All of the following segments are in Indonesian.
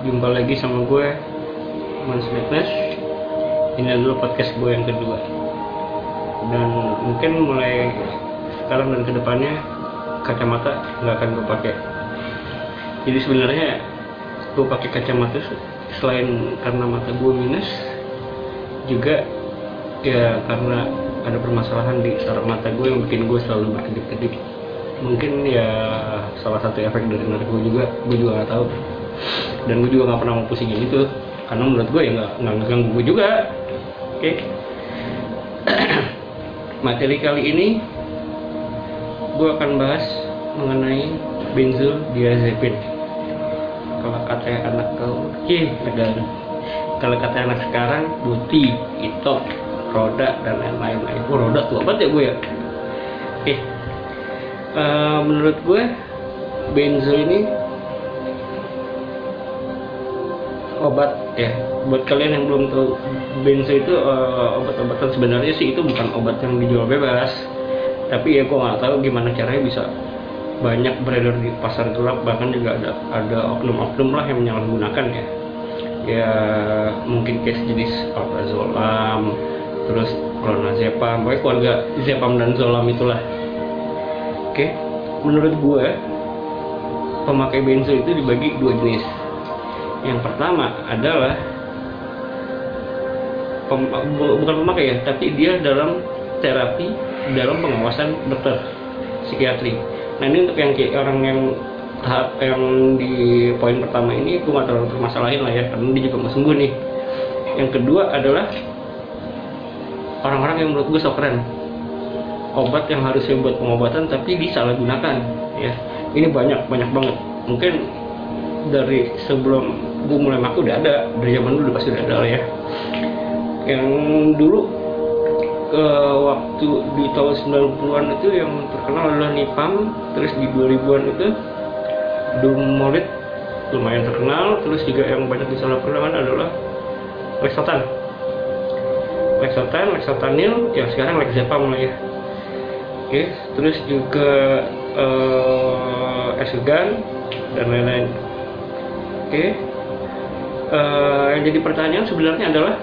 Jumpa lagi sama gue, Mans Fitness. Ini adalah podcast gue yang kedua. Dan mungkin mulai sekarang dan ke depannya kacamata nggak akan gue pakai. Jadi sebenarnya gue pakai kacamata selain karena mata gue minus, juga ya karena ada permasalahan di saraf mata gue yang bikin gue selalu berkedip-kedip mungkin ya salah satu efek dari narko juga gue juga nggak tahu dan gue juga nggak pernah mau pusingin itu karena menurut gue ya nggak nggak ngeganggu gue juga. Oke. Okay. materi kali ini gue akan bahas mengenai benzodiazepin kalau kata anak kau oke negara kalau kata anak sekarang buti itu roda dan lain-lain. Oh roda tuh apa ya gue ya? Oke. Okay uh, menurut gue benzo ini ya buat kalian yang belum tahu benzo itu uh, obat-obatan sebenarnya sih itu bukan obat yang dijual bebas. Tapi ya gue nggak tahu gimana caranya bisa banyak beredar di pasar gelap bahkan juga ada ada oknum-oknum lah yang menyalahgunakan ya. Ya mungkin case jenis alprazolam terus clonazepam pokoknya keluarga zepam dan zolam itulah. Oke, menurut gue pemakai benzo itu dibagi dua jenis. Yang pertama adalah pem, bukan pemakai ya, tapi dia dalam terapi dalam pengawasan dokter psikiatri. Nah ini untuk yang orang yang tahap yang di poin pertama ini gue gak terlalu permasalahin lah ya karena dia juga mau sembuh nih. Yang kedua adalah orang-orang yang menurut gue sok keren obat yang harusnya buat pengobatan tapi disalahgunakan ya ini banyak banyak banget mungkin dari sebelum gue mulai maku udah ada dari zaman dulu pasti udah ada lah ya. Yang dulu ke waktu di tahun 90-an itu yang terkenal adalah Nipam terus di 2000-an itu Dumolit lumayan terkenal terus juga yang banyak disalahgunakan adalah Lexotan Lexotan, Lexotanil, yang sekarang Lexapam lah ya. Okay. terus juga uh, esegan dan lain-lain. oke okay. uh, yang jadi pertanyaan sebenarnya adalah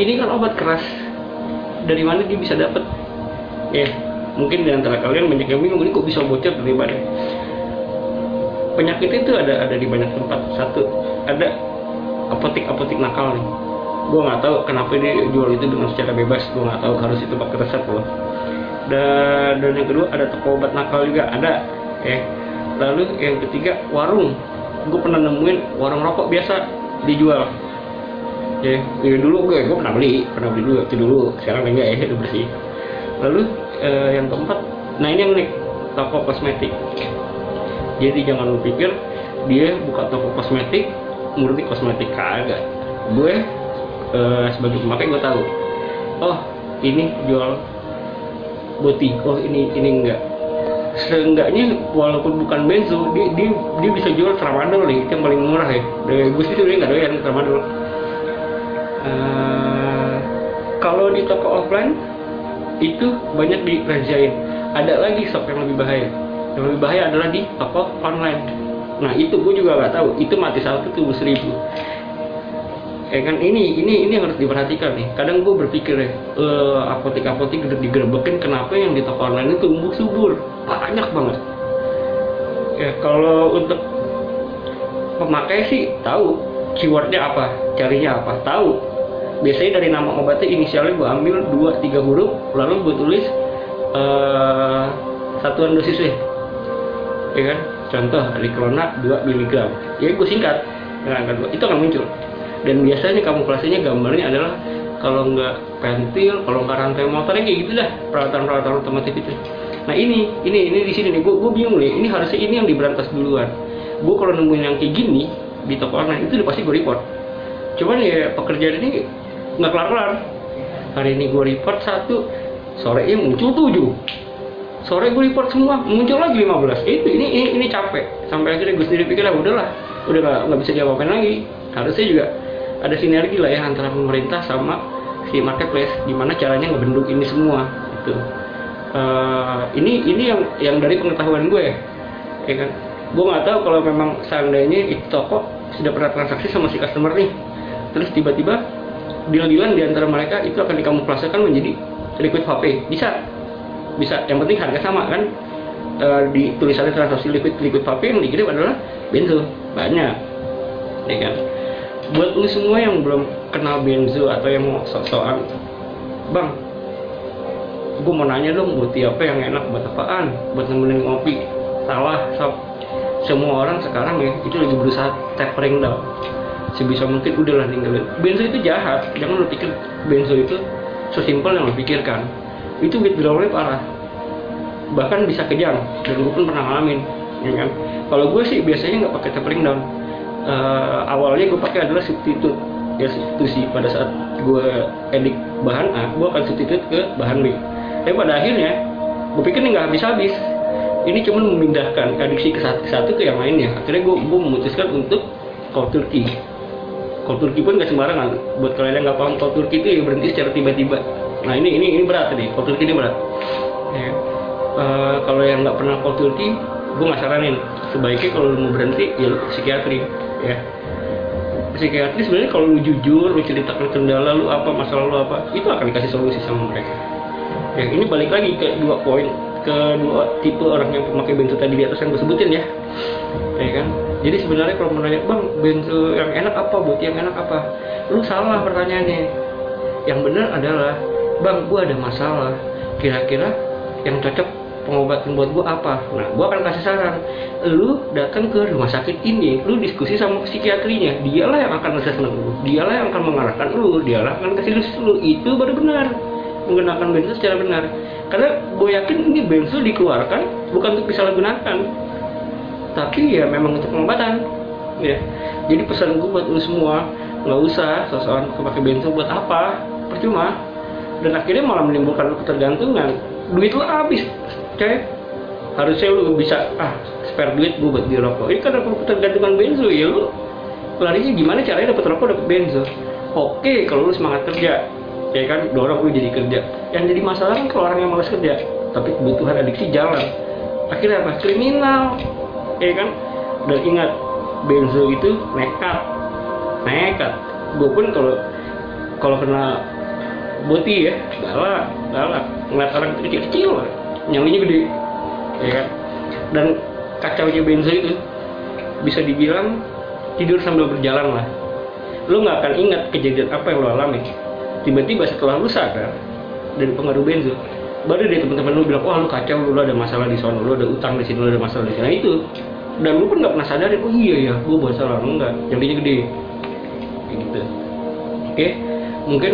ini kan obat keras. Dari mana dia bisa dapat ya yeah. mungkin di antara kalian banyak yang bingung ini kok bisa bocor dari mana? Penyakit itu ada ada di banyak tempat. Satu ada apotik-apotik nakal nih. Gue nggak tahu kenapa dia jual itu dengan secara bebas. Gue nggak tahu harus itu pakai resep loh dan dan yang kedua ada toko obat nakal juga. Ada ya. Lalu yang ketiga warung gue pernah nemuin warung rokok biasa dijual. Ya, dulu gue gue pernah beli pernah beli dulu itu dulu. Sekarang enggak ya udah bersih. Lalu eh, yang keempat nah ini yang unik toko kosmetik. Jadi jangan lu pikir dia buka toko kosmetik murni kosmetik kagak. Gue eh, sebagai pemakai gue tahu oh ini jual boti oh ini ini enggak seenggaknya walaupun bukan benzo dia, dia, dia bisa jual tramadol nih itu yang paling murah ya. Dari gue sih sebenarnya nggak doyan tramadol. Uh, kalau di toko offline itu banyak dirajain ada lagi shop yang lebih bahaya. Yang lebih bahaya adalah di toko online. Nah itu gue juga nggak tahu. Itu mati satu tuh seribu eh kan ini ini ini yang harus diperhatikan nih. Kadang gue berpikir ya uh, apotek apotek udah digerebekin kenapa yang di toko online itu tumbuh subur? Banyak banget. Ya kalau untuk pemakai sih tahu keywordnya apa carinya apa tahu. Biasanya dari nama obatnya inisialnya gue ambil dua tiga huruf lalu gue tulis uh, satuan dosisnya. Ya kan? Contoh adiklona 2 mg ya gue singkat. Dengan itu akan muncul dan biasanya kamuflasenya gambarnya adalah kalau nggak pentil, kalau nggak rantai motornya kayak gitu dah peralatan-peralatan otomotif itu. Nah ini, ini, ini di sini nih, gue bingung nih. Ini harusnya ini yang diberantas duluan. Gue kalau nemuin yang kayak gini di toko online itu udah pasti gue report. Cuman ya pekerjaan ini nggak kelar-kelar. Hari ini gue report satu, sore ini muncul tujuh. Sore gue report semua, muncul lagi 15. Itu ini ini, ini capek. Sampai akhirnya gue sendiri pikir lah udahlah, udah nggak bisa diapa lagi. Harusnya juga ada sinergi lah ya antara pemerintah sama si marketplace gimana caranya ngebendung ini semua itu uh, ini ini yang yang dari pengetahuan gue ya kan? Gue nggak tahu kalau memang seandainya itu toko sudah pernah transaksi sama si customer nih terus tiba-tiba deal-dealan di antara mereka itu akan dikamuflasekan menjadi liquid vape bisa bisa. Yang penting harga sama kan? E, di tulisannya transaksi liquid liquid vape yang dikirim adalah benzo banyak ya kan buat lu semua yang belum kenal benzo atau yang mau sok-sokan bang gue mau nanya dong buat apa yang enak buat apaan? Buat nemenin ngopi. Salah sob. Semua orang sekarang ya itu lagi berusaha tapering down. Sebisa mungkin udahlah ninggalin. Benzo itu jahat. Jangan lo pikir benzo itu sesimpel yang lo pikirkan. Itu withdrawalnya parah. Bahkan bisa kejang. Dan gue pun pernah ngalamin ya kan? Kalau gue sih biasanya nggak pakai tapering down uh, awalnya gue pakai adalah substitute. Ya substitusi. Pada saat gue edik bahan A gue akan substitute ke bahan B. Tapi pada akhirnya gue pikir ini nggak habis-habis. Ini cuma memindahkan adiksi ke satu, ke satu ke yang lainnya. Akhirnya gue, gue memutuskan untuk cold turkey cold turkey pun nggak sembarangan. Buat kalian yang nggak paham cold turkey itu ya berhenti secara tiba-tiba. Nah ini ini ini berat tadi. Cold turkey ini berat. Ya. uh, kalau yang nggak pernah cold turkey gue nggak saranin. Sebaiknya kalau mau berhenti ya lu psikiatri ya. Psikiatri sebenarnya kalau lu jujur lu ceritakan kendala lu apa masalah lu apa itu akan dikasih solusi sama mereka. Ya ini balik lagi ke dua poin ke dua tipe orang yang pemakai benzo tadi di atas yang gue sebutin ya. Ya kan? Jadi sebenarnya kalau menanya bang benzo yang enak apa? Buat yang enak apa? Lu salah pertanyaannya. Yang benar adalah bang gue ada masalah. Kira-kira yang cocok pengobatan buat gue apa? Nah gue akan kasih saran. Lu datang ke rumah sakit ini lu diskusi sama psikiatrinya. Dialah yang akan assessment lu. Dialah yang akan mengarahkan lu. Dialah yang akan kasih lu. Itu baru benar. Menggunakan benzo secara benar. Karena gue yakin ini benzo dikeluarkan bukan untuk disalahgunakan. Tapi ya memang untuk pengobatan. Ya. Jadi pesan gue buat lu semua nggak usah sosokan pakai benzo buat apa. Percuma. Dan akhirnya malah menimbulkan ketergantungan duit lu habis. Coy harusnya lu bisa ah spare duit gue buat beli rokok. Ini karena ketergantungan benzo ya lu larinya gimana caranya dapat rokok dapat benzo oke kalau lu semangat kerja. Ya kan dorong lu jadi kerja. Yang jadi masalah kan kalau orang yang malas kerja. Tapi kebutuhan adiksi jalan. Akhirnya apa? Kriminal. Ya kan? Dan ingat benzo itu nekat. Nekat. Gue pun kalau kalau kena boti ya. Galak galak ngeliat orang kecil kecil nyalinya gede. Ya kan? Dan kacaunya benzo itu bisa dibilang tidur sambil berjalan lah. Lu nggak akan ingat kejadian apa yang lo alami. Tiba-tiba setelah lu sadar dari pengaruh benzo baru deh teman-teman lu bilang wah lu kacau lu, ada masalah di sana lu ada utang di sini lu ada masalah di sana itu. Dan lu pun nggak pernah sadar oh iya ya gua buat salah. Enggak jadinya gede. Kayak gitu. Oke? Mungkin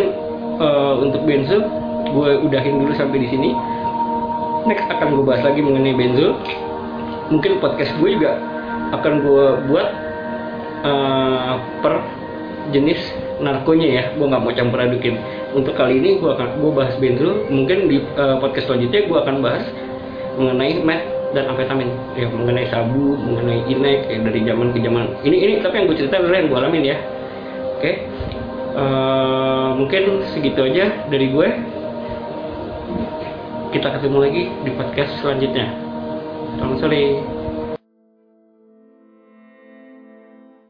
uh, untuk benzo gue udahin dulu sampai di sini. Next akan gue bahas lagi mengenai benzo. Mungkin podcast gue juga akan gue buat uh, per jenis narkonya ya. Gue nggak mau campur adukin. Untuk kali ini gue akan gue bahas benzo. Mungkin di uh, podcast selanjutnya gue akan bahas mengenai meth dan amfetamin. Ya mengenai sabu mengenai inek ya, dari zaman ke zaman. Ini ini tapi yang gue cerita adalah yang gue alamin ya. Oke? okay? Uh, mungkin segitu aja dari gue. Kita ketemu lagi di podcast selanjutnya. Selamat sore